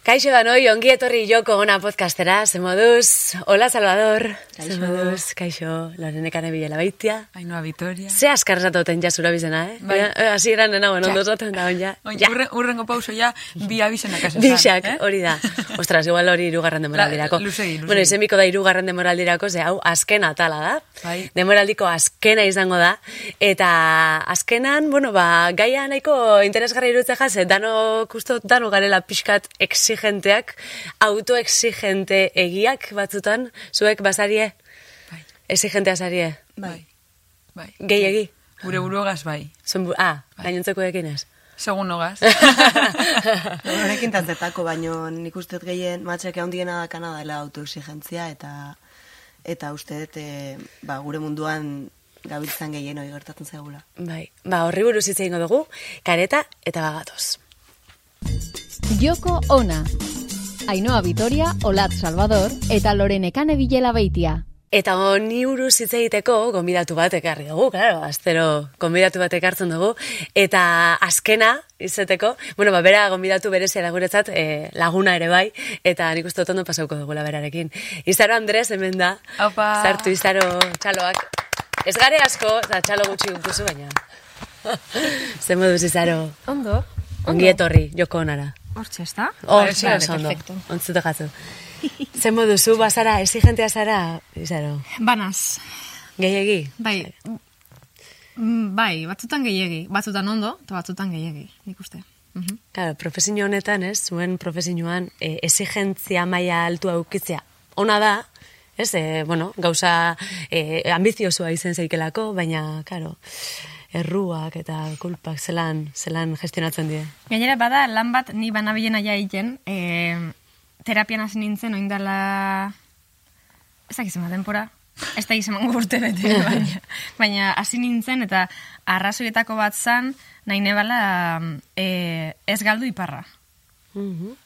Kaixo da ongi etorri joko ona podcastera, ze hola Salvador, Kaixo. ze moduz, kaixo, lorenekan ebilela baitia. Ainhoa Vitoria. Ze askar esatoten ja zura bizena, eh? Bai. Eh, Hasi eran nena, bueno, ondo esaten da, ja. Oin, ja. urren, urrengo pauso ja, bi abizenak esan. Bixak, eh? hori da. Ostras, igual hori irugarren demoraldirako. La- luzegi, luzegi. Bueno, izenbiko da irugarren demoraldirako, ze hau azken atala da. Bai. Demoraldiko azkena izango da. Eta azkenan, bueno, ba, gaia nahiko interesgarri irutze jaz, dano, kusto, dano garela pixkat exigenteak, autoexigente egiak batzutan, zuek basarie, Bai. exigentea zarie. Bai. Bai. Gehiegi. Gure buruagaz bai. Zuen bu- ah, gainontzeko ekin ez. Segun hogaz. Horekin tantzetako, baino nik uste gehien matxak handiena dakana dela autoexigentzia eta eta uste dut e, ba, gure munduan gabiltzan gehien hori gertatzen zaigula. Bai, ba, horri buruz hitz egingo dugu, kareta eta bagatoz. Joko ona. Ainhoa Vitoria, Olat Salvador eta Lorenekane Bilela Beitia. Eta honi buruz hitz egiteko gonbidatu bat ekarri dugu, claro, astero gonbidatu bat ekartzen dugu eta azkena izeteko, bueno, ba bera gonbidatu berezia da guretzat, eh, laguna ere bai eta nik uste ondo pasauko dugula berarekin. Izaro Andres hemen da. Aupa. Sartu Izaro txaloak. Ez gare asko, eta txalo gutxi duzu baina. Zer moduz Izaro? Ondo. Ongi etorri, joko onara. Hortxe, ez da? Hor, Vale, vale, ondo. perfecto. Ontzute jatzu. Zer moduzu, bazara, exigentea zara, Izaro? Banaz. Gehiegi? Bai, mm, bai, batzutan gehiegi. Batzutan ondo, eta batzutan gehiegi, nik uste. Mhm. Claro, profesio honetan, ez, zuen profesioan e, exigentzia maila altua ukitzea. Ona da, ez, e, bueno, gauza e, ambiziozua izen zeikelako, baina, claro, erruak eta kulpak zelan, zelan gestionatzen die. Gainera, bada, lan bat ni banabilen aia egiten, e, terapian hasi nintzen, oindala... Ez dakiz ema denpora, ez da izan urte bete, baina, baina hasi nintzen, eta arrazoietako bat zan, nahi nebala e, ez galdu iparra. Mhm.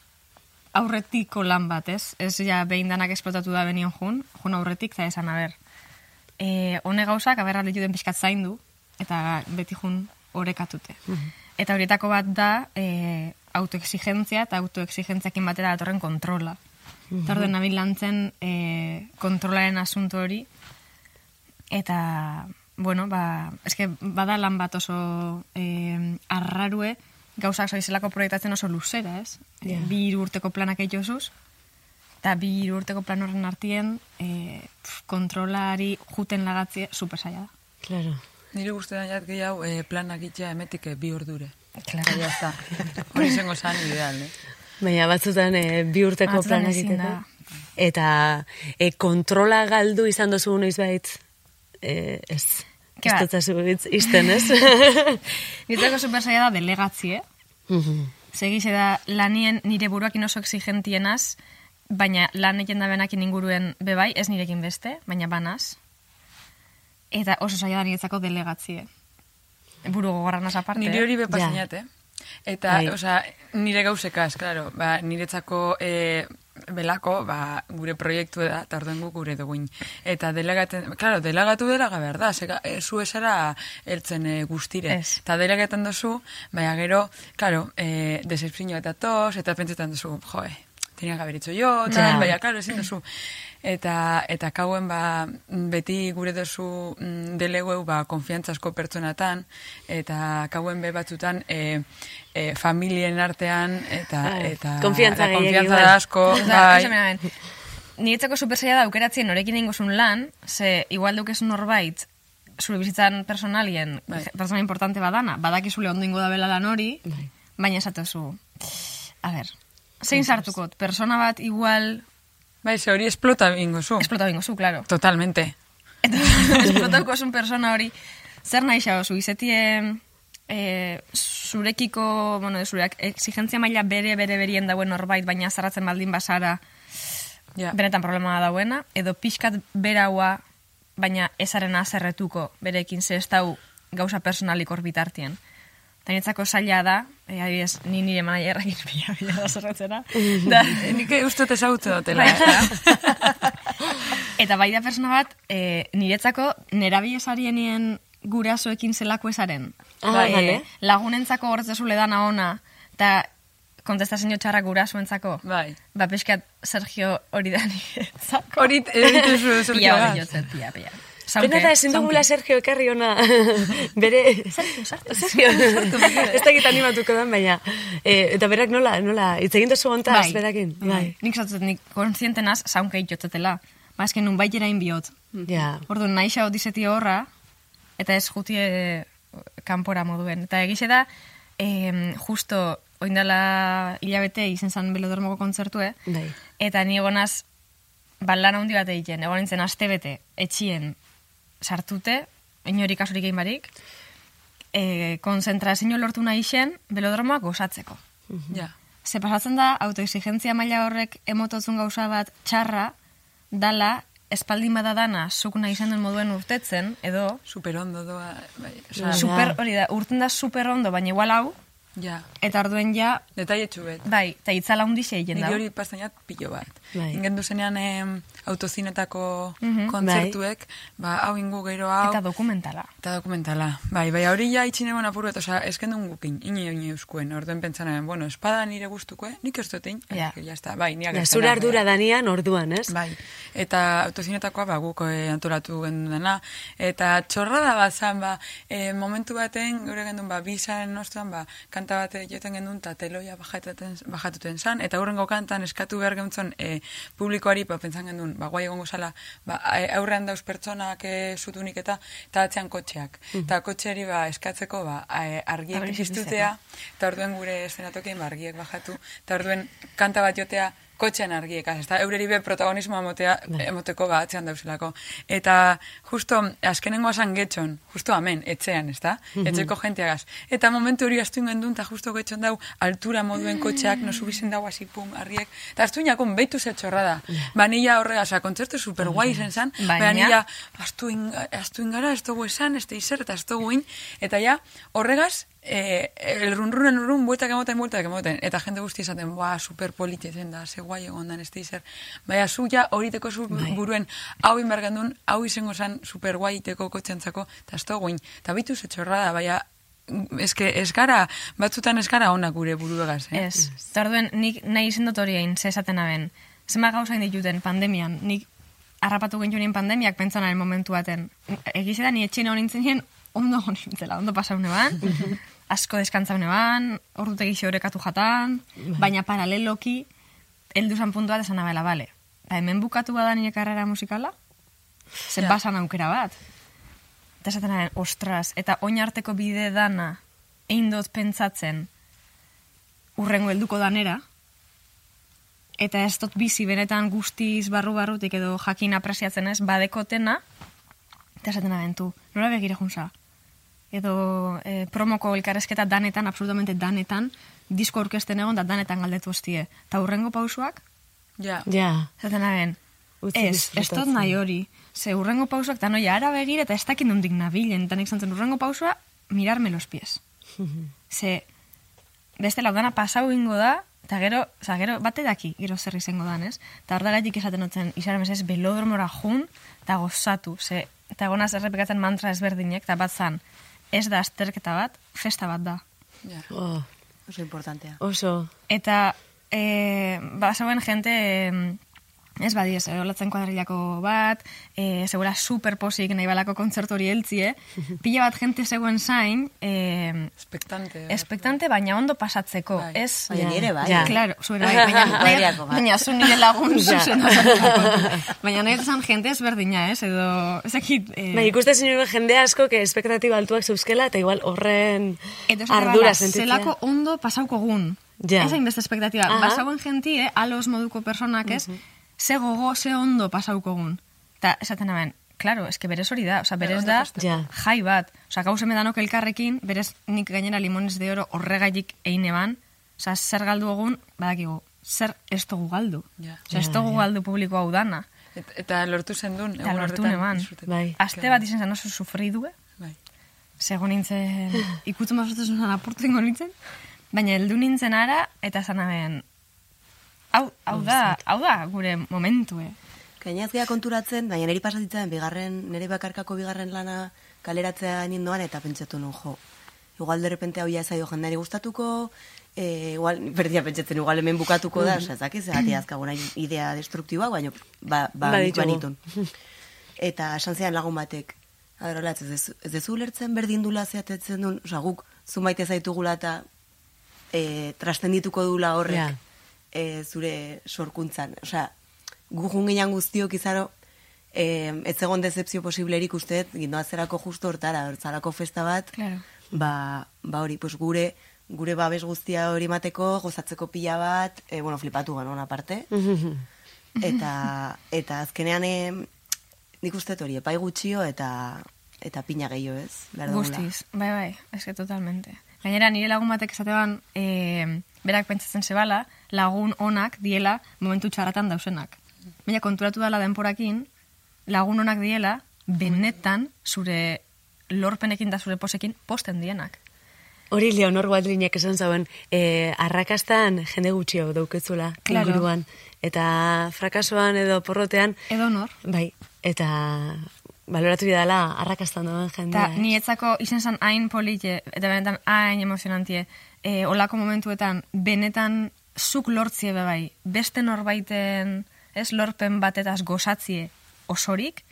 aurretiko lan bat, ez? Ez ja behin danak esplotatu da benion jun, jun aurretik, eta esan, aber, e, hone gauzak, aber alde juden pixkat zaindu, eta beti jun orekatute. Eta horietako bat da, e, autoexigentzia eta autoexigentziakin batera datorren kontrola. Eta orden nabil lantzen e, kontrolaren asunto hori, eta, bueno, ba, eske bada lan bat oso e, arrarue, gauzak soizelako proiektatzen oso luzera, ez? Ja. Bi hiru urteko planak eitxosuz, eta bi hiru urteko plan horren artien e, kontrolari juten lagatzea super zaila da. Claro. Nire guztetan jat gehiago eh, planak itxea emetik eh, bi ordure. Claro. Eta jazta. Hori zengo zan ideal, eh? Baina batzutan e, bi urteko planak ezin egiteko. Eta e, kontrola galdu izan dozu noiz baitz, e, ez, Ke ez bat. dut zazu hitz izten, ez? Niretzako super zaila da delegatzie, Mhm. Segize da lanien nire buruakin oso exigentienaz, baina lan egin da benakin inguruen bebai, ez nirekin beste, baina banaz. Eta oso zaila da niretzako delegatzie. Buru gogorranaz aparte. Nire hori Ja. bepasinat, eh? Eta, Bai. osea, nire gauzekaz, claro, ba, niretzako e, belako, ba, gure proiektu da, eta orduan guk gure duguin. Eta delegaten, claro, delegatu delaga behar da, zega, e, zu esara eltzen e, guztire. Ez. Eta delegaten duzu, baina gero, claro, e, desespino eta tos, eta pentsetan duzu, joe, tenia gaber itxo jo, tal, Ja. baina, claro, ezin duzu. Eta, eta kauen, ba, beti gure duzu mm, deleueu, ba, konfiantzasko pertsonatan, eta kauen be batzutan, e, e, familien artean, eta, Bai. eta Konfiantza la gehiegi, konfiantza bai. da asko, bai. niretzako super zaila da aukeratzen norekin ingozun lan, ze igual dukezun norbait, zure bizitzan personalien, Bai. persona importante badana, badakizule ondo ingo da bela lan hori, Bai. baina esatuzu, a ber, zein sartukot, persona bat igual Bai, ze hori esplota bingo zu. esplota bingo zu, claro. Totalmente. Eta esplotauko zun persona hori, zer nahi xao, zu izetie e, zurekiko, bueno, zureak exigentzia maila bere bere berien dauen norbait, baina zarratzen baldin basara, Ja. benetan problema dauena, edo pixkat beraua, baina ezaren azerretuko berekin ze ez dau gauza personalik hor Eta niretzako zaila da, e, adibidez, ni nire manajerrakin bila bila da zerretzera, da, E, Nik uste ezagutzen dutela. Bai? Eta bai da persona bat, e, niretzako nerabi esarienien gurasoekin zelako esaren. Ah, Ba, vale. lagunentzako horretzezule dana ona, eta kontestazio txarra gurasuentzako. Bai. Ba, pixkat Sergio hori da niretzako. Hori edituzu Sergio Pila hori Pena da ezin dugula Sergio ekarri ona bere... Sergio, Sergio. Ez dakit animatuko den, baina... Eh, eta berak nola, nola, hitz egin duzu ontaz, berakin? Bai. Nik zatzet, nik konsientenaz saunkei jotzetela. Ba, esken nun baitera inbiot. Ja. Ordu, nahi xa odizeti horra, eta ez jutie kanpora moduen. Eta egixe da, em, justo, oindala hilabete izen zan belodormoko kontzertue, Bai. eta ni egonaz, ba, lan handi bat egiten, egon nintzen aste bete, etxien sartute, inori kasurik egin barik, e, konzentrazio lortu nahi zen, belodromoak gozatzeko. Ja. Ze pasatzen da, autoexigentzia maila horrek emototzun gauza bat txarra, dala, espaldin bada dana, zuk nahi zen duen moduen urtetzen, edo, Super ondo doa. Bai. Super, hori da, urten da super ondo, baina igual hau, ja. eta orduen ja, Detaile txubet. bai, eta itzala hundixe egin da. Niri hori pastainat pilo bat. Bai. Ingen duzenean em, autozinetako Mhm. kontzertuek, ba, hau ingu gero hau. Eta dokumentala. Eta dokumentala. Bai, bai, hori ja itxine bon apuru, eta oza, esken duen gukin, ine ine euskuen, orduen pentsanaren, bueno, espada nire guztukue, nik ez dut egin, Ja. ja. está, bai, niak Ja, ez zure dena, ardura bai. danian orduan, ez? Bai, eta autozinetakoa ba, guk eh, antolatu gendun dena, eta txorrada bat zan, ba, eh, momentu baten, gure gendun, ba, bizaren ostuan, ba, kanta bat joten gendun, eta teloia bajatuten, zan, eta hurrengo kantan eskatu behar gentzon eh, publikoari, ba, pentsan gendun, ba, guai egongo zala, ba, eh, aurrean dauz pertsonak eh, zutunik eta, eta atzean kotxeak. Eta kotxeari, ba, eskatzeko, ba, eh, argiek Argi piztutea, eta orduen gure eszenatokien, ba, argiek bajatu, eta orduen kanta bat jotea, kotxean argiek, ez eureri be protagonismoa emotea, emoteko ba, atzean dauzelako. Eta justo, azkenengo asan getxon, justo amen, etxean, ez da, etxeko jenteagaz. Eta momentu hori astu ingen eta justo getxon dau, altura moduen kotxeak, no subizen dau hasi pum, argiek, eta astu inakun behitu zetxorra da. Ba, nila horrega, oza, kontzertu super guai zen. Zan, Baina- baina nila, astu, in, astu ez dugu esan, ez da izer, eta ez dugu eta ja, horregaz, eh, el runrunen run, bueltak emoten, bueltak emoten, eta jende guzti esaten, ba, super polititzen da, ze guai egon dan, ez da izer. Baina, zu ja, horiteko zu buruen, hau inbergandun, hau izango zan, super guai iteko kotxentzako, eta ez dugu in. Eta bitu zetxorra da, baina, eske, ez gara, batzutan ez gara onak gure buruegaz, eh? Ez. Eta orduen, nik nahi izen dut hori egin, ze esaten aben. Zema gauzain dituten pandemian, nik harrapatu genituen pandemiak pentsanaren momentu baten. Egize da, ni etxene hori nintzen ondo hori nintzela, ondo pasaune ban, asko deskantzaune ban, ordutegi orekatu jatan, baina paraleloki, heldu zan puntu bat esan abela, bale. Ba, hemen bukatu bada nire karrera musikala, ze Ja. basan aukera bat. Eta esatenaren, ostras, eta oin arteko bide dana, egin dut pentsatzen, urrengo helduko danera, eta ez dut bizi benetan guztiz barru-barrutik edo jakin apresiatzen ez, badekotena, eta esaten abentu, nora begire junza. Edo eh, promoko elkarrezketa danetan, absolutamente danetan, disko orkesten egon da danetan galdetu hostie. Eta urrengo pausuak, Ja. Ja. aben, Utzi ez, ez dut nahi hori. Ze urrengo pausuak, eta noia ara begire, eta ez dakit nondik nabilen, eta nik zantzen urrengo pausua, mirarme los pies. Ze, beste laudana pasau ingo da, eta gero, oza, gero bate daki, gero zer izango dan, ez? Eta ordagatik esaten dutzen, izan ez belodromora jun, eta gozatu, ze, eta gonaz errepikatzen mantra ezberdinek, eta bat zan, ez da azterketa bat, festa bat da. ja. Oh, Oso importantea. oso. Eta, e, ba, zegoen jente, em, ez badiez, eh, olatzen kuadrilako bat, e, zegoela super posik nahi balako kontzertu hori heltzie, pila bat jente zegoen zain, e, Expectante. espektante, baina ondo pasatzeko, Bai. ez? Baina nire bai. Ja. Claro, zuera bai, baina, baina, baina zu nire lagun zuzen Baina nahi zan jente ezberdina, ez? Edo, ezakit... Eh, Bai, ikuste zinuen jende asko, que espektatiba altuak zeuzkela, eta igual horren ardura bala, sentitzea. zelako ondo pasauko gun. Ja. Ez hainbeste espektatiba. Basauen jentie, alos moduko personak ez, ze gogo, ze ondo pasauko gun. Eta esaten hemen, claro, eske berez hori da, oza, berez da. Ja. jai bat. Oza, gauzeme danok elkarrekin, berez nik gainera limones de oro horregaitik eine ban, oza, zer galdu egun, badakigu, zer ez dugu galdu. Ja. Oza, ez dugu galdu publiko hau dana. Et, eta lortu zen duen, Eta lortu neban. Bai. Aste bat izen zen oso sufridue, Bai. Sego nintzen, ikutzen bazotzen zuen apurtu nintzen, baina heldu nintzen ara, eta zanaben, hau, hau da, hau da gure momentue. Gainaz geha konturatzen, baina niri pasatitzen bigarren, nire bakarkako bigarren lana kaleratzea nindoan eta pentsatu nun jo. igual de repente hau ja ez zaio jendeari gustatuko, e, igual, berdia pentsatzen, igual hemen bukatuko da, osea, ez dakiz, zergatik azkaguna idea destruktiboa, baina ba, ba, banitun. Eta esan zean lagun batek, Adero, latz, ez, dezu- ez dezu ulertzen berdin dula zeatetzen duen, osea, guk, zu maite zaitugula eta e, trastendituko dula horrek Ja. E, zure sorkuntzan. Osea, gu junginan guztiok izaro, e, ez egon decepzio posiblerik usteet, gindoa zerako justo hortara, hortzarako festa bat, Claro. ba, ba hori, pues gure, gure babes guztia hori mateko, gozatzeko pila bat, e, bueno, flipatu ganon aparte, eta, eta azkenean, e, nik uste hori, epai gutxio eta eta pina gehiago ez. Guztiz, bai, bai, eske totalmente. Gainera, nire lagun batek esateban, e, berak pentsatzen zebala, lagun onak diela momentu txarratan dausenak. Baina konturatu dala denporakin, lagun onak diela, benetan zure lorpenekin da zure posekin posten dienak. Hori Leonor Waldrinek esan zauen, e, arrakastan jende gutxio dauketzula Claro. inguruan. Eta frakasoan edo porrotean, Edo nor. bai, eta baloratu dela arrakastan duen jendea. Eh? nietzako izen zan hain polite, eta benetan hain emozionantie, e, olako momentuetan, benetan zuk lortzie bai, beste norbaiten, ez lorpen batetaz gozatzie osorik,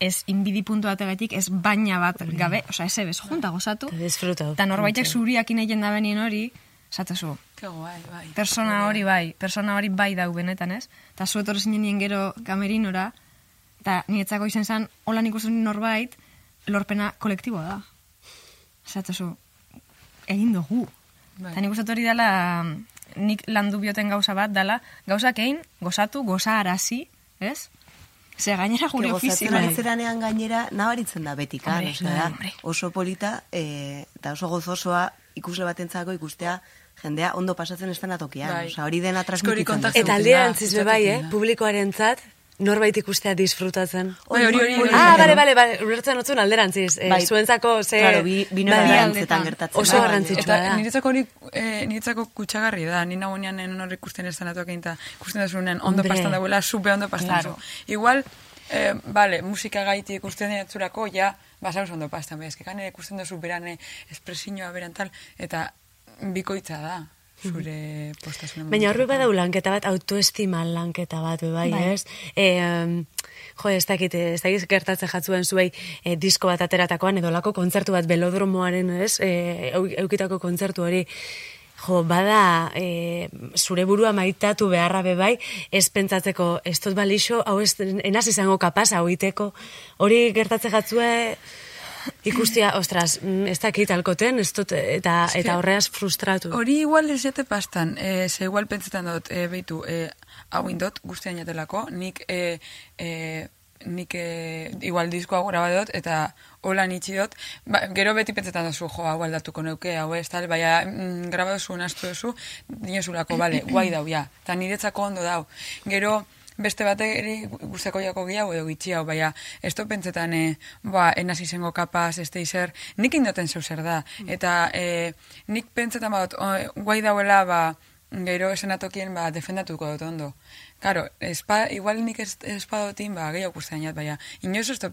ez inbidi puntu bategatik, ez baina bat gabe, osea, ez ebez, junta gozatu, Eta norbaitek zuriak inegin da benien hori, zatezu, Ke guai, bai. persona hori bai, persona hori bai dau benetan, ez? Eta zu etorri zinen gero kamerinora, eta nietzako izen zen, hola nik uste norbait, lorpena kolektiboa da. Zatezu, egin dugu. Bai. Eta nik uste hori dela, nik landu bioten gauza bat, dela, gauzak egin, gozatu, goza arazi, ez? Ze gainera gure gozatzen ofizioa. ari zeranean gainera nabaritzen da betikan, Hombre, osea, hombre. oso polita e, eta oso gozosoa ikusle batentzako ikustea jendea ondo pasatzen estena tokian. Bai. Osea, hori dena transmititzen Eta Zuten alderantziz da, be bai, eh? izaten da. Norbait ikustea disfrutatzen. Bai, hori, hori, hori. Ah, bale, bale, bale, ulertzen otzun alderantziz. Eh, Bai. Zuentzako ze... Claro, bi, binora Bai, da gertatzen. Oso da, garrantzitsua. da. Eta niretzako hori, eh, niretzako kutsagarri da, ni nagoenean hor ikusten ez denatuak eta ikusten desunen ondo Hombre. pastan dagoela, supe ondo pastan Claro. Igual, eh, vale, musika gaiti ikusten denatzurako, ja, basauz ondo pastan, bai, eskekan ikusten duzu berane espresioa beran tal, eta bikoitza da, zure postasunen. Baina horbe badau lanketa bat, autoestima lanketa bat, bai, Bai. ez? E, um, jo, ez dakit, ez dakit gertatzen jatzuen zuei e, disko bat ateratakoan, edo lako kontzertu bat belodromoaren, ez? E, eu- eukitako kontzertu hori, Jo, bada, e, zure burua maitatu beharra be bai, ez pentsatzeko, ez dut balixo, hau ez, enaz izango kapaz, hau iteko, hori gertatzen jatzue, ikustia, ostras, mm, ez dakit alkoten, ez dut, eta, que- eta horreaz frustratu. Hori igual ez jate pastan, e, ze igual pentsetan dut, e, beitu, e, hau indot, guztian jatelako, nik, e, e, nik e, igual diskoa graba dut, eta hola nitsi dut, ba, gero beti pentsetan duzu, jo, hau aldatuko neuke, hau ez, tal, baina mm, graba duzu, nastu duzu, dinozulako, bale, guai dau, ja, eta niretzako ondo dau. Gero, beste bateri guztako jako gehiago edo gitxi hau, baina du pentsetan, e, ba, enaz izango kapaz, ez zer, nik indoten zeu zer da. Eta e, nik pentsetan badut, o, guai dauela, ba, gero esenatokien, ba, defendatuko dut ondo. Karo, espa, igual nik ez, espadotin, ba, gehiago guztien jat, baina, inoz ez du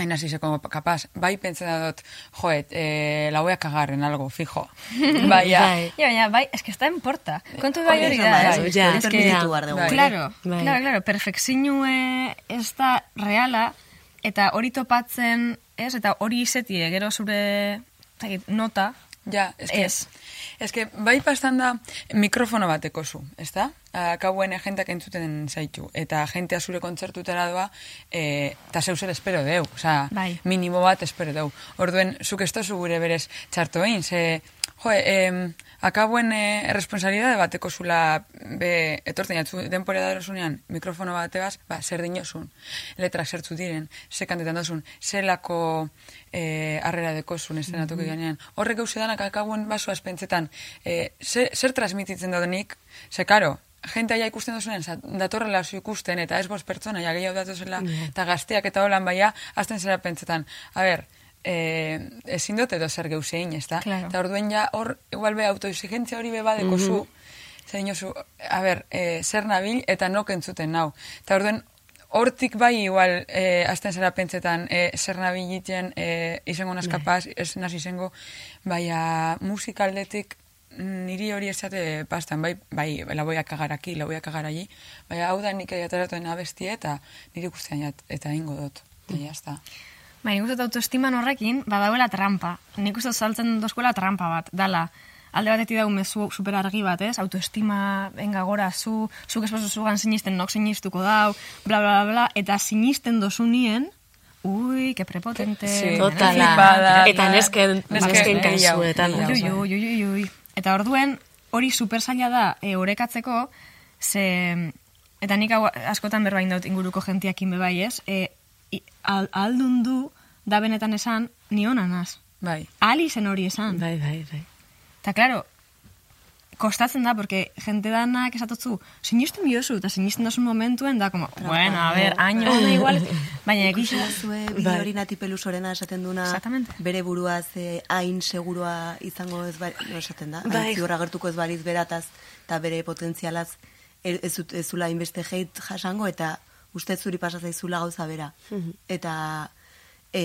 pentsetan, Enaz izeko kapaz, bai pentsetan dut, joet, e, la voy a cagar en algo, fijo. Baina, Bai. Ja, baina, bai, es que está en porta. Kontu bai hori da, esan ez? bai, ja, es que. Bai. Claro, Bai. claro, claro, perfekzinue ez da reala, eta hori topatzen, ez, eta hori izetie, gero zure nota, Ja, es que, Ez. es que bai pastan da mikrofono bateko zu, ez da? Akauen jentak entzuten zaitu, eta jentea zure kontzertutera doa, eta zeu zer espero deu, oza, Bai. minimo bat espero deu. Orduen, zuk ez tozu gure berez txarto ze, jo, e, akabuen e, erresponsabilidade bateko zula be, etortzen jatzu, denpore da erosunean, mikrofono bategaz, ba, zer dinozun, letrak zertzu diren, ze kantetan dozun, zelako e, arrera dekozun estenatuko ganean. Horrek gauze danak akabuen basoaz pentsetan, e, zer, zer transmititzen dodenik, ze karo, gente aia ikusten dozunen, za- datorrela zu ikusten, eta ez bost pertsona, ja gehiago datuzela, eta gazteak eta holan baia, azten zera pentsetan, a ber, e, ezin dut edo zer geuzein, ez da? Claro. Eta orduen ja, hor, igual be, autoexigentzia hori be badeko zu, zer dinozu, a ber, e, zer nabil eta nok entzuten nau. Eta orduen, hortik bai igual eh, azten zara pentsetan eh, zer nabilitzen eh, izango Bai. naskapaz, ez naz izango, baina musikaldetik niri hori esate pastan, bai, bai, la voy a cagar aquí, la voy a cagar allí, baina hau da nik ateratuen abestia eta niri guztian jat, eta ingo dut, eta jazta. Bai, nik uste dut autoestiman horrekin, badauela trampa. Nik uste saltzen dozkuela trampa bat, dala. Alde batetik dau mezu super argi bat, ez? Autoestima, enga gora, zu, zuk espazu zugan sinisten, nok sinistuko dau, bla, bla, bla, bla, eta sinisten dozu nien, ui, que prepotente. Sí, Totala. flipada, Eta nesken, Nesken nesken gehiago, kasuetan. gehiago. Ui, ui, ui, ui, ui. Eta orduen, hori super zaila da e, orekatzeko, ze, eta nik hau askotan berbain dut inguruko jentiakin bebai ez, e, aldun du da benetan esan, ni ona naz. Bai. Ali zen hori esan. Bai, bai, bai. Eta, claro, kostatzen da, porque jente danak esatotzu, sinisten biozu, eta sinisten dozun momentuen, da, como, bueno, a ver, año ona igual, baina Zue Bai. bide hori nati pelusorena esaten duna Exactamente. bere burua ze hain segurua izango ez bai, no esaten da, Bai. hain ziur agertuko ez baliz berataz eta bere potentzialaz ez, dut- ez zula inbeste heit jasango eta uste zuri pasa zaizula gauza bera. Eta e,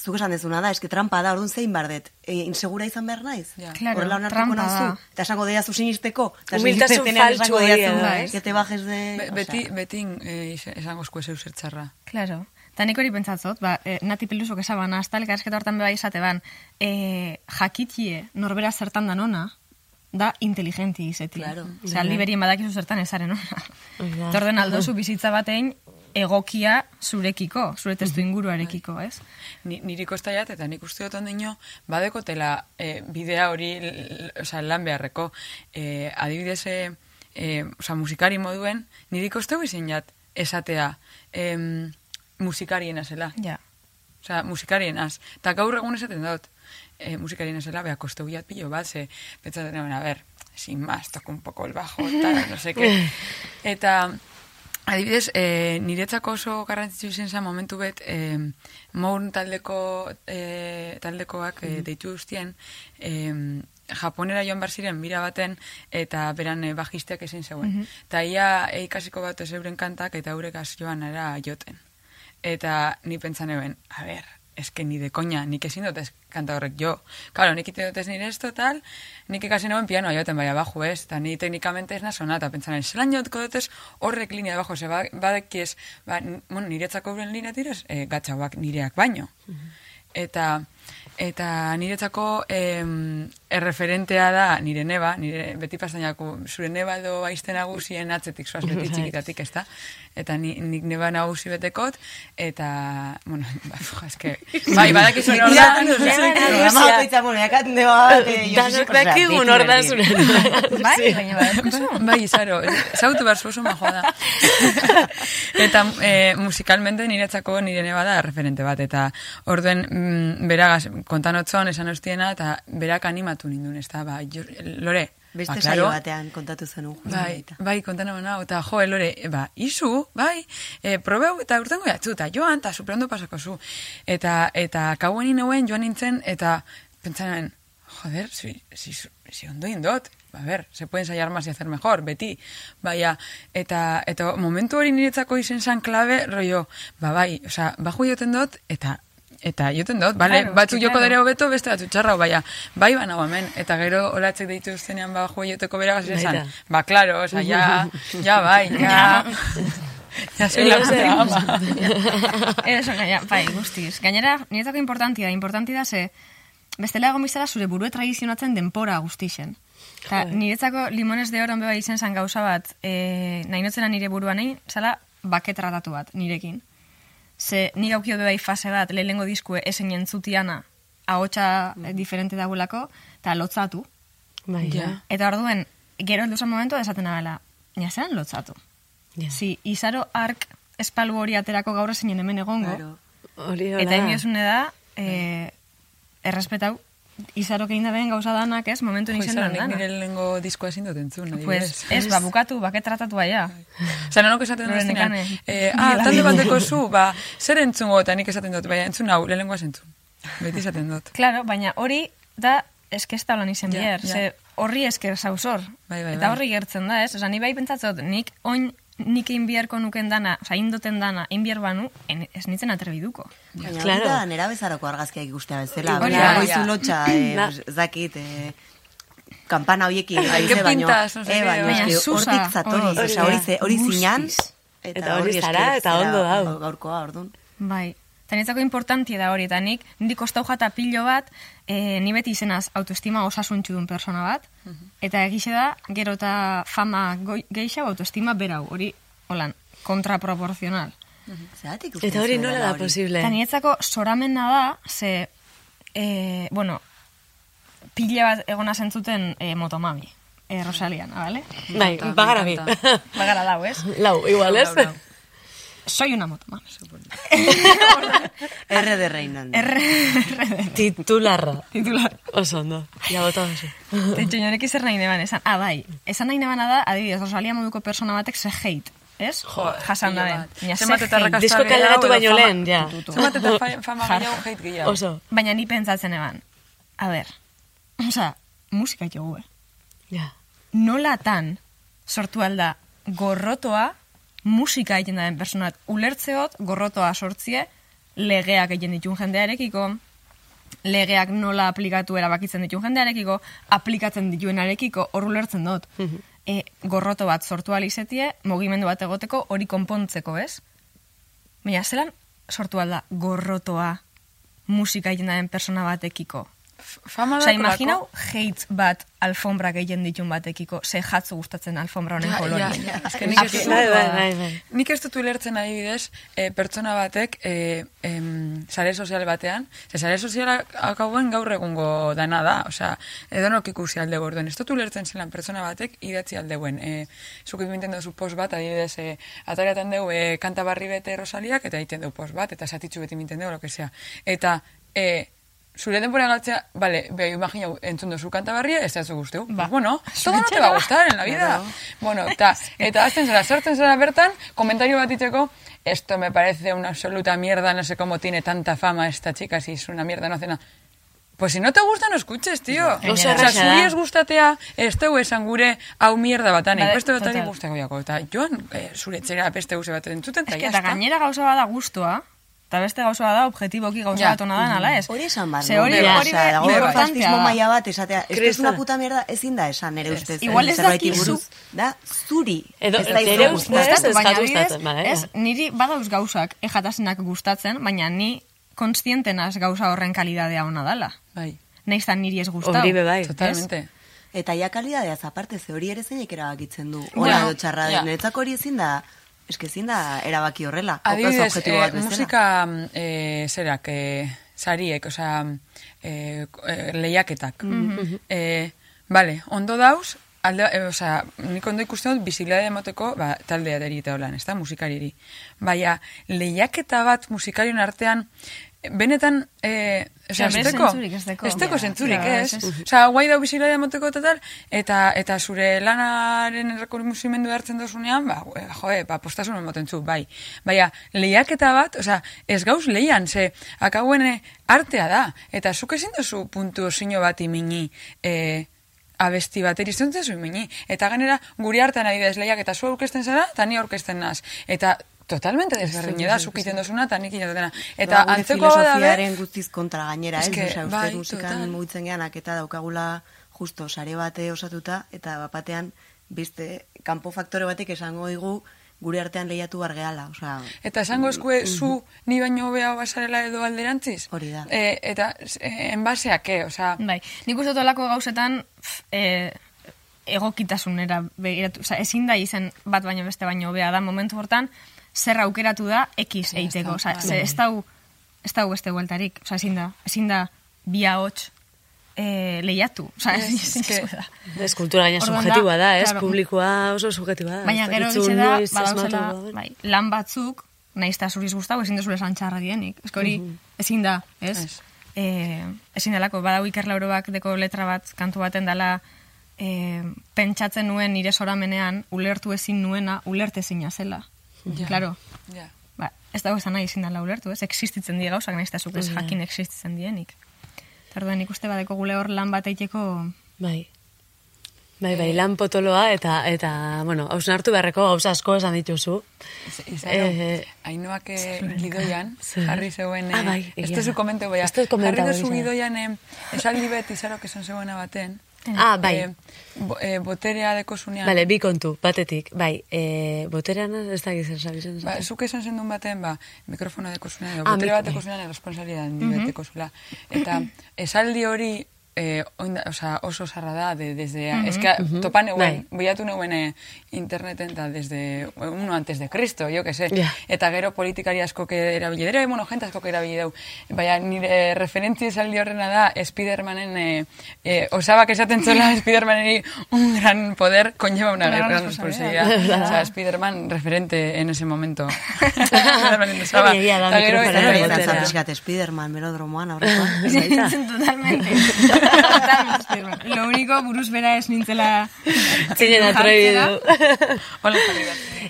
zuk esan dezuna da, eske trampa da, orduan zein bardet, e, insegura izan behar naiz? Ja. Claro, Horrela onartuko da. eta esango deiazu sinisteko, eta Humiltasun faltsu ez? que te bajes de... Be, beti, beti eh, is- esango zku zeu zertxarra. Claro. Eta nik hori pentsatzot, ba, e, nati pelusok esaban, hasta elkarrezketa hortan beba izate ban, e, jakitie norbera zertan da nona, da inteligenti izeti. Claro. Osea, aldi berien badakizu zertan ezaren ona. Hori da. Eta orden aldozu bizitza batein egokia zurekiko, zure testu inguruarekiko, ez? Ni, niri kosta jat, eta nik uste dut ondino, badekotela e, bidea hori osea, lan beharreko. E, adibidez, e, e, osea, musikari moduen, niri koste izin jat esatea em, musikarien azela. Ja. Osea, musikarien az. Eta gaur egun esaten dut, e, musikarien azela, beha, koste huiat pilo bat, ze, petzaten egon, a ver, sin más, toco un poco el bajo, tal, no sé qué. Eta, adibidez, e, niretzako oso garrantzitsu izen zen momentu bet, e, mourn taldeko, e, taldekoak e, deitu guztien, e, Japonera joan bar ziren bira baten eta beran e, bajisteak ezin zegoen. Eta ia e, ikasiko bat ez euren kantak eta eurekaz joan era joten. Eta ni pentsan eben, a ber, eske ni de koña, nik ezin dut ez kanta horrek jo. Claro, nik ite dut ez nire esto tal, nik ikasi noen pianoa joten bai abajo ez, eta ni teknikamente ez nasona, eta pentsan, zelan jotko dut ez horrek linea abajo, ze ba, badekiez, ba, n- bueno, niretzako euren linea tirez, e, gatxauak nireak baino. Eta eta niretzako em, erreferentea da nire neba, nire beti pastainako zure neba edo aizte nagusien atzetik zoaz beti Bai. txikitatik, ezta? Eta ni, nik neba nagusi betekot, eta, bueno, ba, eske, bai, badakizu neba bat, eh, osea, dakigu beti nor da berdin. zure. Bai, baina badaukazu. Bai, zaro, zautu behar oso majoa da. eta e, musikalmente niretzako nire neba da referente bat, eta orduen mm, beragaz kontanotzon esan ostiena, eta berak animatu nindun, ez da, ba, lore, Beste ba, saio claro, batean kontatu zenun. Bai, bai, kontana bana, eta jo, elore, ba, izu, bai, e, probeu, eta urtengo jatzu, eta joan, eta superondo pasako zu. Eta, eta kauen inoen joan nintzen, eta pentsanen, joder, si, si, si ondo indot, a ver, se puede ensayar más y hacer mejor, beti. Baina, eta, eta momentu hori niretzako izen zan klabe, rollo, ba, bai, osea, baju joten dut, eta Eta joten dut, bale, Claro, batzuk joko dere hobeto, beste batzu txarra, baina, bai banago hemen, eta gero olatzek deitu zenean ba jo joteko beragaz esan, ba, claro, oza, ja, ja, bai, ja, ja, soy la puta ama. Eso, gaina, bai, guztiz. Gainera, niretzako importantia da, importantia da ze, bestela egon bizala zure burue tradizionatzen denpora guztixen. Ta, niretzako limones de oron beba izen zan gauza bat, e, nahi notzena nire buruan nahi, zala baket tratatu bat, nirekin. Ze, ni gaukio bebai fase bat, lehenengo diskue esen entzutiana, ahotsa eh, diferente dagoelako, eta lotzatu. Bai, ja. Eta orduen, gero heldu zen momentu esaten nabela, ja zean lotzatu. Ja. Si, izaro ark espalgu hori aterako gaur zeinen hemen egongo, Claro. Hori Eta da. emiosune da, eh, errespetau, izarok egin da behen gauza danak, ez, momentu nintzen dan dana. nire lehenengo diskoa ezin dut entzun, Pues, adibidez. ez, ba, bukatu, baket tratatu baia. Osa, nanok esaten dut zenean, ekane. eh, ah, talde bateko zu, ba, zer entzungo, eta nik esaten dut, baina entzun hau, lehenengoa entzun. Beti esaten dut. Claro, baina hori da eske ez lan izen Ja, biher, ja. ze horri esker zauzor. Bai, bai, Eta bai. horri gertzen da, ez? Osa, ni bai pentsatzot, nik oin nik egin biharko nuken dana, oza, indoten dana, egin behar banu, en, ez nintzen atrebiduko. Baina Claro. claro. nera bezaroko argazkiak ikustea bezala. Hori da, goizu lotxa, eh, dakit, eh, kampana hoiekin. Baino- pintas, eh, baina hortik zatoz, hori. zinan, Eta hori zara, eta ondo dau. Gaurkoa, ordun. Bai. Eta niretzako importantia da hori, eta nik, niri kostau jata pilo bat, e, ni beti izenaz autoestima osasuntxu duen persona bat, eta egixe da, gero eta fama gehiago autoestima berau, hori, holan, kontraproportzional. Zeratik uste Eta hori nola dela da posible? Eta niretzako soramena da, ze, e, bueno, pila bat egona zentzuten e, motomami, e, Rosaliana, bale? Bai, bagara bi. Bagara lau, ez? Lau, igual, ez? Soy una motomami. R de Reinan. R, Titularra. titular. Oso ondo. Ja, bota oso. Teitxo, norek zer nahi neban, esan, ah, bai, esan nahi nebana da, adibidez, Rosalia moduko persona batek ze hate, ez? Jo, Jasan da den. Zenbat eta arrakasta Disko gehiago kaleratu edo baino lehen, ja. Zenbat eta fa- fama gehiago hate gehiago. Oso. Baina ni pentsatzen eban, a ber, oza, musika jogu, eh? Ja. Nolatan sortu alda gorrotoa musika egiten da den personat ulertzeot gorrotoa sortzie legeak egiten ditun jendearekiko, legeak nola aplikatu erabakitzen ditun jendearekiko, aplikatzen dituenarekiko hor ulertzen dut. e, gorroto bat sortu alizetie, mugimendu bat egoteko hori konpontzeko, ez? Baina, zelan sortu alda gorrotoa musika egiten da den persona batekiko? Fama Osa, dakolako- imaginau hate bat alfombrak egiten ditun batekiko, ze jatzu gustatzen alfombra honen Ja, kolori. ja, ja. Nik ez dut- Bai, bai, bai. Nik ez dut ulertzen adibidez, e, pertsona batek e, em, sare sozial batean, ze sare sozialak akauen gaur egungo dana da, osea, edonok ikusi alde gorduen. Ez dut ulertzen zelan pertsona batek idatzi aldeuen. E, zuk egiten duzu post bat, adibidez, e, atariaten dugu e, kanta barri bete rosaliak, eta egiten dugu post bat, eta satitzu beti minten dugu, lo que sea. Eta, e, zure denbora galtzea, vale, be, imagina, entzun duzu kanta barria, ez da zu guzteu. Ba. Pues bueno, todo no te va a gustar en la vida. Bueno, eta, eta azten zera, sartzen zera bertan, komentario bat iteko, esto me parece una absoluta mierda, no sé cómo tiene tanta fama esta chica, si es una mierda, no hace nada. Pues si no te gusta, no escuches, tío. O sea, erraza da. zuri ez gustatea, ez teu esan gure hau mierda batanik, Bai, beste batari total. gustako jako. Eta joan, eh, zure etxera beste guze bat entzuten, eta Eske, ya eta gainera gauza bada gustua, eta beste gauza bada objetiboki gauza Ja. bat ona da, nala ez? Hori esan Ze hori, Ja. hori da. maila bat, esatea, es Kristona. una puta mierda, ezin da esan ere ustez. Igual ez dakizu. buruz. Da, zuri. Edo, ez da ustez, ez baina bale, ez, niri badauz gauzak ejatasenak gustatzen, baina ni konstientenaz gauza horren kalidadea ona dala. Bai, Naiz da niri ez gustau. Hori bai. totalmente. Eta ja kalidadeaz aparte, ze hori ere zeinek erabakitzen du. Edo txarra ja. den. Hori ezin da, eske ezin da erabaki horrela. Adibidez, eh, bat musika eh, zerak, eh, sariek, osea, eh, eh, lehiaketak. eh, vale, ondo dauz, alde, eh, osea, nik ondo ikusten dut bizilea emoteko ba, taldea deri eta holan, ez da, musikariri. Baina, lehiaketa bat musikarion artean, benetan, eh, osea, bere deko, zentzurik ez. Osea, guai dau bizilea emoteko eta tal, eta, eta zure lanaren errekonozimendua hartzen dozunean, ba, eh, joe, ba, postasun emoten zu, bai. Baina, lehiaketa bat, osea, ez gauz lehian, ze, akauen artea da, eta zuk ezin duzu puntu sino bat imini, eh, abesti bat eriztuntzen zu imini. Eta ganera, guri hartan adibidez lehiak eta zu aurkezten zara, eta ni aurkezten naz. Eta totalmente desberdin da, zuk iten dozuna, eta nik iten Eta Ba, gure antzeko bada filosofiaren guztiz kontra gainera, ez? Osea, uste bai, musikan total. mugitzen geanak eta daukagula justo sare bate osatuta, eta bapatean beste kanpo faktore batek esango digu gure artean lehiatu bargeala, osea, Eta esango eskue zu ni baino hobea basarela edo alderantziz? Hori da. E, eta enbaseak, eh? Osea, Bai, nik uste dut olako gauzetan e, egokitasunera begiratu, oza, ezin da izen bat baino beste baino hobea da momentu hortan, zer aukeratu da X eiteko, ze ez dau, ez dau beste bueltarik, oza, ezin da, ezin da bi ahots e, lehiatu, oza, Ez, eske- da. Ez kultura gaina Orduan da, da, ez? claro. Publikoa oso subjetiboa da. Baina Ez gero egitze da, badauzela, bai, lan batzuk, nahiz eta zuriz guztau, ezin dezule esan txarra dienik. Ez hori, ezin da, ez? Ez. E, ezin delako, badau Iker Laurobak deko letra bat, kantu baten dela, e, pentsatzen nuen nire soramenean, ulertu ezin nuena, ulerte zina zela. Ja. Claro, ja. ba, ez dago esan nahi ezin dela ulertu, ez? Existitzen die gauzak, nahiz eta zuk ez jakin existitzen dienik. Tarduen ikuste badeko gule hor lan bat eiteko Bai. Bai, bai, lan potoloa eta, eta bueno, hausnartu beharreko gauza asko esan dituzu. Izaro, Eh, hainoak eh, gidoian, Zer? jarri zeuen, Ah, eh, bai, ez egia tezu da. komente, baina, Ez dut komentatu jarri duzu hori, gidoian, eh, esaldi bet, izaro, que son zegoena baten, Ah, bai. eh, bo, eh, boterea dekozunean, Bale, bi kontu, batetik, bai, e, boterean ez da gizar sabizen. Ba, zuk esan zen duen baten, ba, mikrofona dekozunean, edo Ah, botere bat dekozunean, erresponsalia mm dekozula. Eta esaldi hori, eh, oinda, osea, oso zarra da, de, desde, mm eske, topan euen, Bai. boiatu neuen interneten, eta desde, uno antes de Cristo, jo que sé. Ja. Eta gero politikari asko que erabili, dere, bueno, jente asko que erabili deu. Baina nire referentzia esaldi horrena da, Spidermanen, eh, eh, osabak esaten zola Spidermaneri un gran poder conlleva una gran gran responsabilidad. o sea, Spiderman referente en ese momento. Spiderman osaba. Hori egia da, Eta gero, mikrofona eta Eta gero, botera. izan eta- pixkat Lo único, buruz bera ez nintzela... Zinen atrebidu.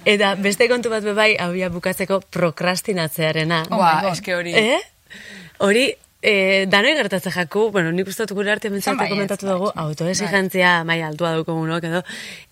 Eta beste kontu bat be bai, hau bukatzeko prokrastinatzearena. Oh Ba, God. eske hori. Eh? Hori, eh, danoi gertatzen jaku, bueno, nik uste dut gure arte mentzate Zenbait, komentatu bai, dugu, autoexigentzia mai altua daukogunok edo,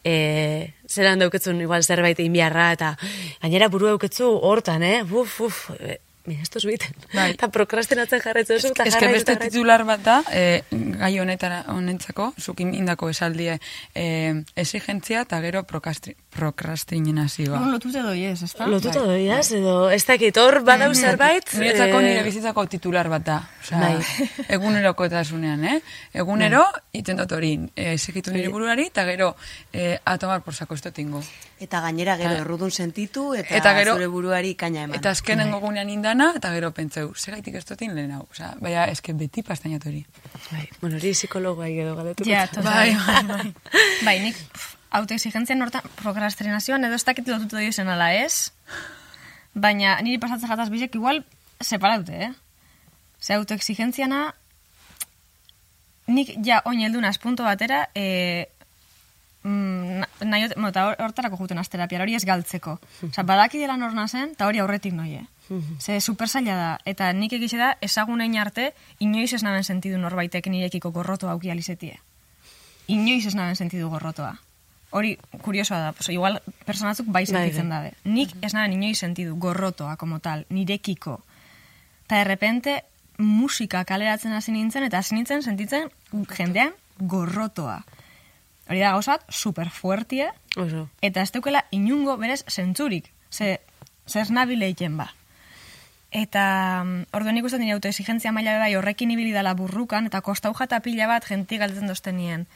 eh, zelan dauketzun igual zerbait inbiarra, eta gainera buru dauketzu hortan, eh? Uf, uf, eh, mira, esto egiten. Bai. Eta prokrastinatzen jarretzen eta Ez jarraitu, beste titular bat da, eh, gai honetara honentzako, zukin indako esaldie eh, exigentzia eta gero prokastri, prokrastinazioa. Non lotute doi ez, ezta? Lotuta doiaz, edo ez dakit, hor badau zerbait. Niretzako eh, nire bizitzako titular bat da. Osea, Bai. egunerokotasunean, eh? Egunero, iten dut hori, eh, esekitu nire buruari, eta gero, eh, a tomar por saco esto tingo. Eta gainera gero errudun sentitu eta, Eta gero- zure buruari kaina eman. Eta azkenengo gunean indana, eta gero pentseu, segaitik ez dutin lehen hau. Osea, baina, eske beti pastainat hori. Bai, bueno, hori psikologoa edo galetu. Ja. Bai, bai, bai. Bai, nik autoexigentzia nortan prokrastinazioan edo ez dakit lotutu doi zen ala ez, baina niri pasatzen jataz bizek igual separaute, eh? Ze autoexigentziana nik ja oin heldu punto batera, e, mm, na- nahi, bueno, eta hor- hortarako juten terapia hori ez galtzeko. Osa, badaki dela norna zen, eta hori aurretik noie. Ze super zaila da, eta nik egize da, ezagunein arte, inoiz ez naben sentidu norbaitek nirekiko gorroto auki alizetie inoiz ez naben sentidu gorrotoa. Hori kuriosoa da, pues, igual personatzuk bai sentitzen bai. dabe. Nik ez naben inoiz sentidu gorrotoa, como tal, nirekiko. Ta de repente, musika kaleratzen hasi nintzen, eta hasi nintzen sentitzen jendean gorrotoa. Hori da gauzat, super fuertie, Oso. eta ez deukela inungo berez zentzurik. Ze, zer eiken ba. Eta mm, orduan ikusten dira autoexigentzia maila bai horrekin ibili dala burrukan, eta kostau jata pila bat genti galtzen dozten nien.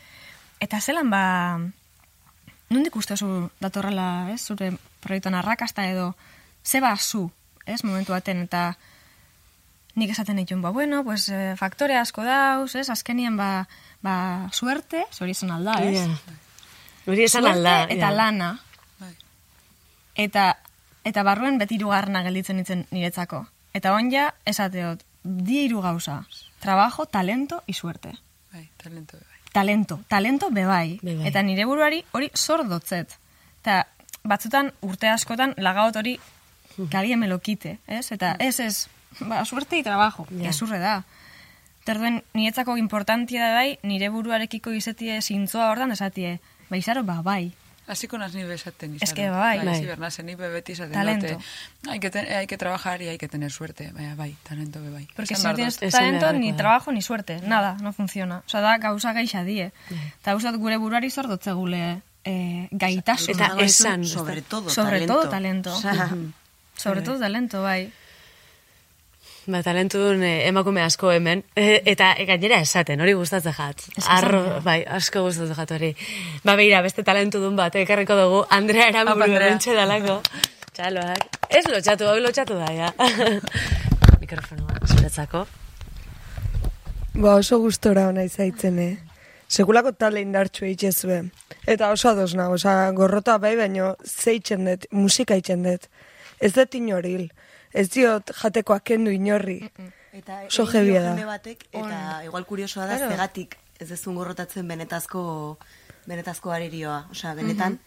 Eta zelan ba, nondik uste zu datorrela, ez, zure proiektuan arrakasta edo, ze ba zu, ez, momentu baten, eta nik esaten dituen, ba, bueno, pues, eh, faktore asko dauz, ez, azkenien, ba, ba, suerte, zori izan alda, ez? Ja. Hori esan Suerte alda. eta ja. lana. Bai. Eta, eta barruen beti irugarrena gelditzen nintzen niretzako. Eta onja, esateot, die hiru gauza. Trabajo, talento y suerte. Bai, talento bai. Talento, talento bebai. Bebai. Eta nire buruari hori zor dotzet. Eta batzutan urte askotan lagaut hori kagie melokite, ez? Eta ez ez, ba, suerte y trabajo, Ja. gezurre da. Terduen, niretzako importantia da bai, nire buruarekiko izetie zintzoa hortan esatie, ba, izaro, ba, bai. Hasiko naz ni besaten Es que bai. Bai, Bai. sí, bernazen, ni beti esaten Talento. dute. Hay que, ten- hay que trabajar y hay que tener suerte. Baina, bai, talento be bai. Porque si no tienes talento, ni da. trabajo, ni suerte. Nada, no funciona. Osa, da gauza gaixa die. Eta uste dut gure buruari zor dotzegule eh, gaitasun. Eta esan, Sobre todo Sobre talento. todo talento. Sobre todo talento, bai. Ba, talentudun eh, emakume asko hemen, eh, eta eh, gainera esaten, hori gustatzen jat. Arro, bai, asko gustatzen jat hori. Ba, beira, beste talentudun bat, ekarriko dugu, Andrea Andrea. bentxe dalako. Txaloak. Ez lotxatu, hau lotxatu da, ja. Mikrofonoa, zuretzako. Ba, oso gustora ona izaitzen, eh? Sekulako talde indartxu eitxezue. Eta oso ados nago, oza, gorrota bai, baino zeitzen dut, musika itzen dut. Ez dut inoril. Ez diot jatekoak kendu inorri. Eta Oso jebia da. batek, eta igual kuriosoa da, Claro. zegatik ez dezun gorrotatzen benetazko, benetazko arerioa. Osea, benetan,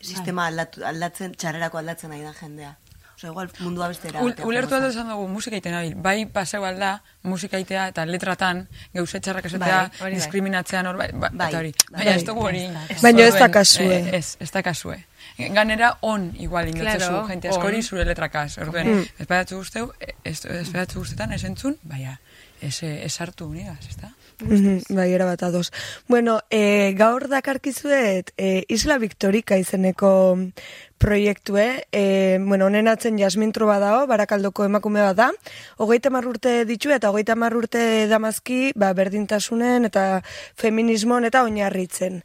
sistema aldatu, aldatzen, txarrerako aldatzen nahi da jendea. Osa, igual mundua bestera. Ul, ulertu aldo esan dugu musika iten abil. Bai paseu alda, musika itea eta letratan, geuse txarrak esatea, Bai, hori diskriminatzean hor, bai, ba, Bai, eta hori. bai. Baina ez dugu hori. Baina ez da kasue. eh, Ez, ez da kasue. Ganera on igual indotzezu, Claro, jente askori zure letrakaz. Orduen, Mm. ez badatzu guzteu, ez, ez badatzu guztetan, ez entzun, baina, ez, ez hartu unigaz, ez da? Mhm, bai, era bat ados. Bueno, e, gaur dakarkizuet e, Isla Victorica izeneko proiektue, e, bueno, honen atzen Jasmin Truba dao, barakaldoko emakume bat da, hogeita urte ditu eta hogeita mar urte damazki, ba, berdintasunen eta feminismon eta oinarritzen.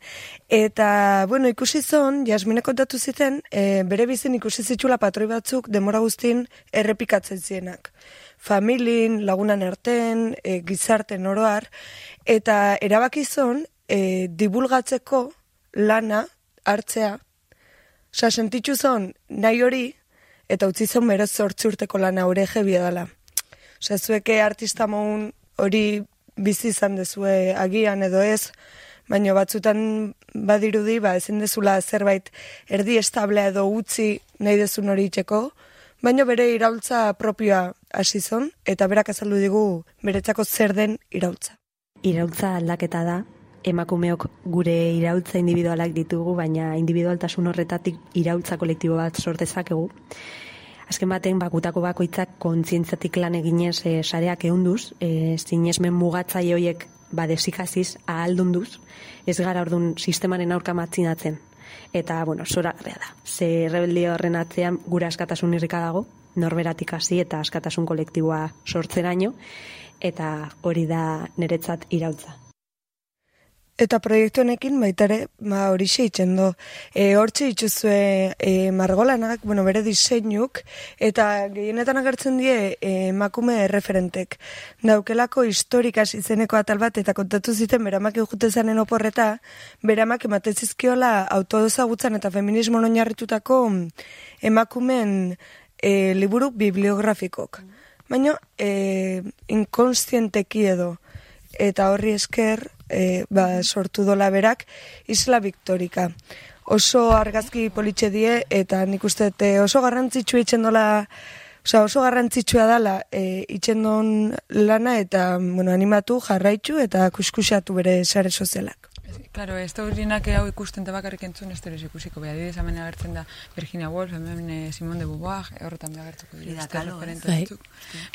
Eta, bueno, ikusi zon, Jasmine kontatu ziten, e, bere bizin ikusi zitula patroi batzuk demora guztin errepikatzen zienak familin, lagunan arten, e, gizarten oroar, eta erabaki zon, e, dibulgatzeko lana hartzea, Osa, sentitzu zon, nahi hori, eta utzi zon bere zortzi urteko lana hori jebia dela. Osa, zueke artista moun hori bizi izan dezue agian edo ez, baina batzutan badirudi, ba, ezin dezula zerbait erdi establea edo utzi nahi dezun hori itxeko, baina bere iraultza propioa hasi zon, eta berak azaldu digu beretzako zer den iraultza. Iraultza aldaketa da, emakumeok gure iraultza individualak ditugu, baina individualtasun horretatik iraultza kolektibo bat sortezakegu. Azken baten, bakutako bakoitzak kontzientzatik lan eginez e, sareak eunduz, e, sinesmen mugatzaile horiek ba, desikaziz, ahaldunduz, ez gara ordun sistemaren aurka matzinatzen. Eta, bueno, zoragarria da. Ze rebeldio horren atzean gure askatasun irrika dago, norberatik hasi eta askatasun kolektiboa sortzeraino, eta hori da niretzat iraultza. Eta proiektu honekin baita ere, ba, hori itzen do. E, hortxe dituzue e, margolanak, bueno, bere diseinuk, eta gehienetan agertzen die e, emakume erreferentek. Daukelako historikas izeneko atal bat, eta kontatu ziten beramak jute zanen oporreta, beramak ematen zizkiola autodozagutzan eta feminismo oinarritutako emakumen e, liburu bibliografikok. Baina, e, inkonstienteki edo, eta horri esker e, ba, sortu dola berak Isla Victorica. Oso argazki politxe die eta nik uste dut, e, oso garrantzitsua itzen dola Osa, oso garrantzitsua dala e, itxendon lana eta bueno, animatu, jarraitzu eta kuskusatu bere sare sozialak. Claro, ez da hau ikusten eta bakarrik entzun ez teres ikusiko. Beha, didez hemen agertzen da Virginia Woolf, hemen eh, Simone de Beauvoir, horretan beha agertuko dira. Beste Kahlo, referente Bai.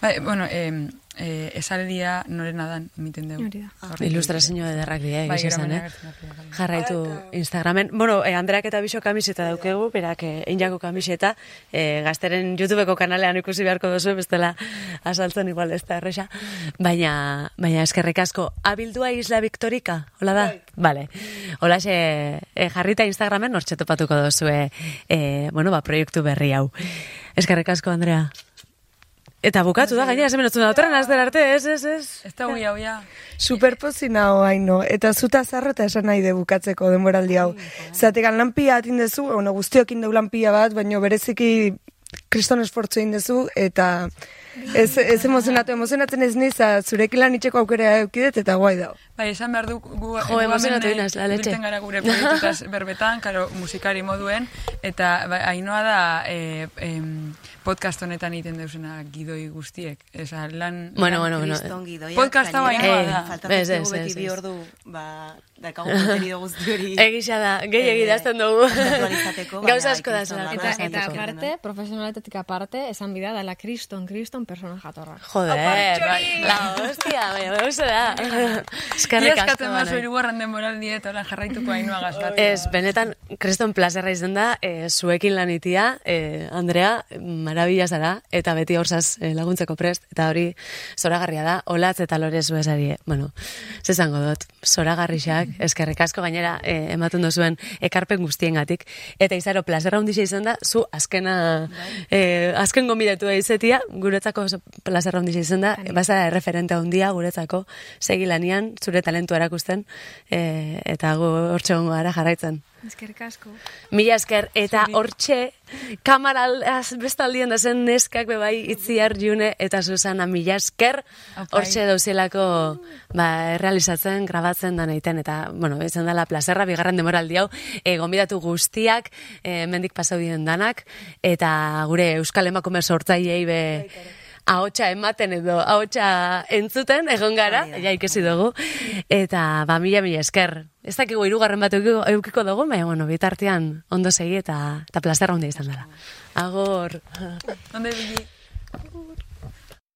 Bai, bueno, eh, eh, esaleria norena dan emiten dugu. Da. Horrekin. Ilustrazio ederrak dira, Bai, egiz esan, eh? da. Jarraitu Instagramen. Bueno, eh, Andreak eta Bixo kamiseta daukegu, berak eh, einjako kamiseta, eh, gazteren YouTubeko kanalean ikusi beharko duzu, bestela asaltzen igual ez da erresa. Baina, baina eskerrik asko, abildua Isla Victorica, hola da? Vale. Hola eh, jarrita Instagramen hortxe topatuko duzue, eh, bueno, ba, proiektu berri hau. Eskerrik asko, Andrea. Eta bukatu da, gainera, zemen otzuna, otorren azter arte, ez, ez, ez. Ez da huia, huia. Superpozina haino, eta zuta zarro eta esan nahi de bukatzeko denboraldi hau. Zategan lanpia atin dezu, bueno, guztiokin deu lanpia bat, baina bereziki kriston esfortzu egin dezu, eta ez, ez emozionatu, emozionatzen ez niz, a, zurekin lan itxeko aukera eukidet, eta guai dao. Bai, esan behar du gu, Jo, emozionatu dinaz, la leche. ibiltzen gara gure proiektutaz berbetan, karo, musikari moduen, eta bai, hainoa da eh, em, podcast honetan egiten deusena gidoi guztiek. Esa, lan... Bueno, lan- bueno, bueno. Kriston gidoia. Podcast hau gainera, hainoa da. Faltatzen Ez, ez, beti bi ordu, ba, dakagun kontenido guzti hori. Egisa da, gehi egidazten dugu. kontzeptualizateko, baina Gauza asko da kriston lana. Eta, eta aparte, profesionaletatik aparte, esan bida dela kriston, kriston persona jatorra. Joder, bai, la hostia, baina gauza da. Eskerrik asko. eskatzen mazu banai. irugarren denboraldi eta orain jarraituko hainoa gaztatzen. Ez, benetan, kreston plazerra izan da, e, zuekin lanitia, e, Andrea, marabila zara, eta beti horzaz e, laguntzeko prest, eta hori zoragarria da, olatz eta lore zuezari, bueno, zezango dut, zoragarrixak, eskerrik asko gainera e, ematen duzuen ekarpen guztiengatik, eta izaro, plazerra hundixa izan da, zu azkena, e, azken gombidatu da izetia, guretzako oso plazerra hundixa izan da, bazara erreferente handia guretzako, segi lanian, zure talentua erakusten, e, eta gu hortxe gongo gara jarraitzen. Eskerrik asko. Mila esker, eta hortxe, kamara az- bestaldien da zen neskak bebai itziar june. Eta Susana mila esker, hortxe dauzelako ba, realizatzen, grabatzen da naiten, eta, bueno, izan dela plazerra, bigarren demoraldi hau, e, gonbidatu guztiak, e, mendik pasau danak, eta gure Euskal Emakume sortzaileei be, ahotsa ematen edo ahotsa entzuten egon gara, ja ikesi dugu, eta ba mila mila esker. Ez dakigu hirugarren bat eukiko, dugu, baina bueno, bitartean ondo segi eta, eta plazer handia izan dela. Agor. Onde bili?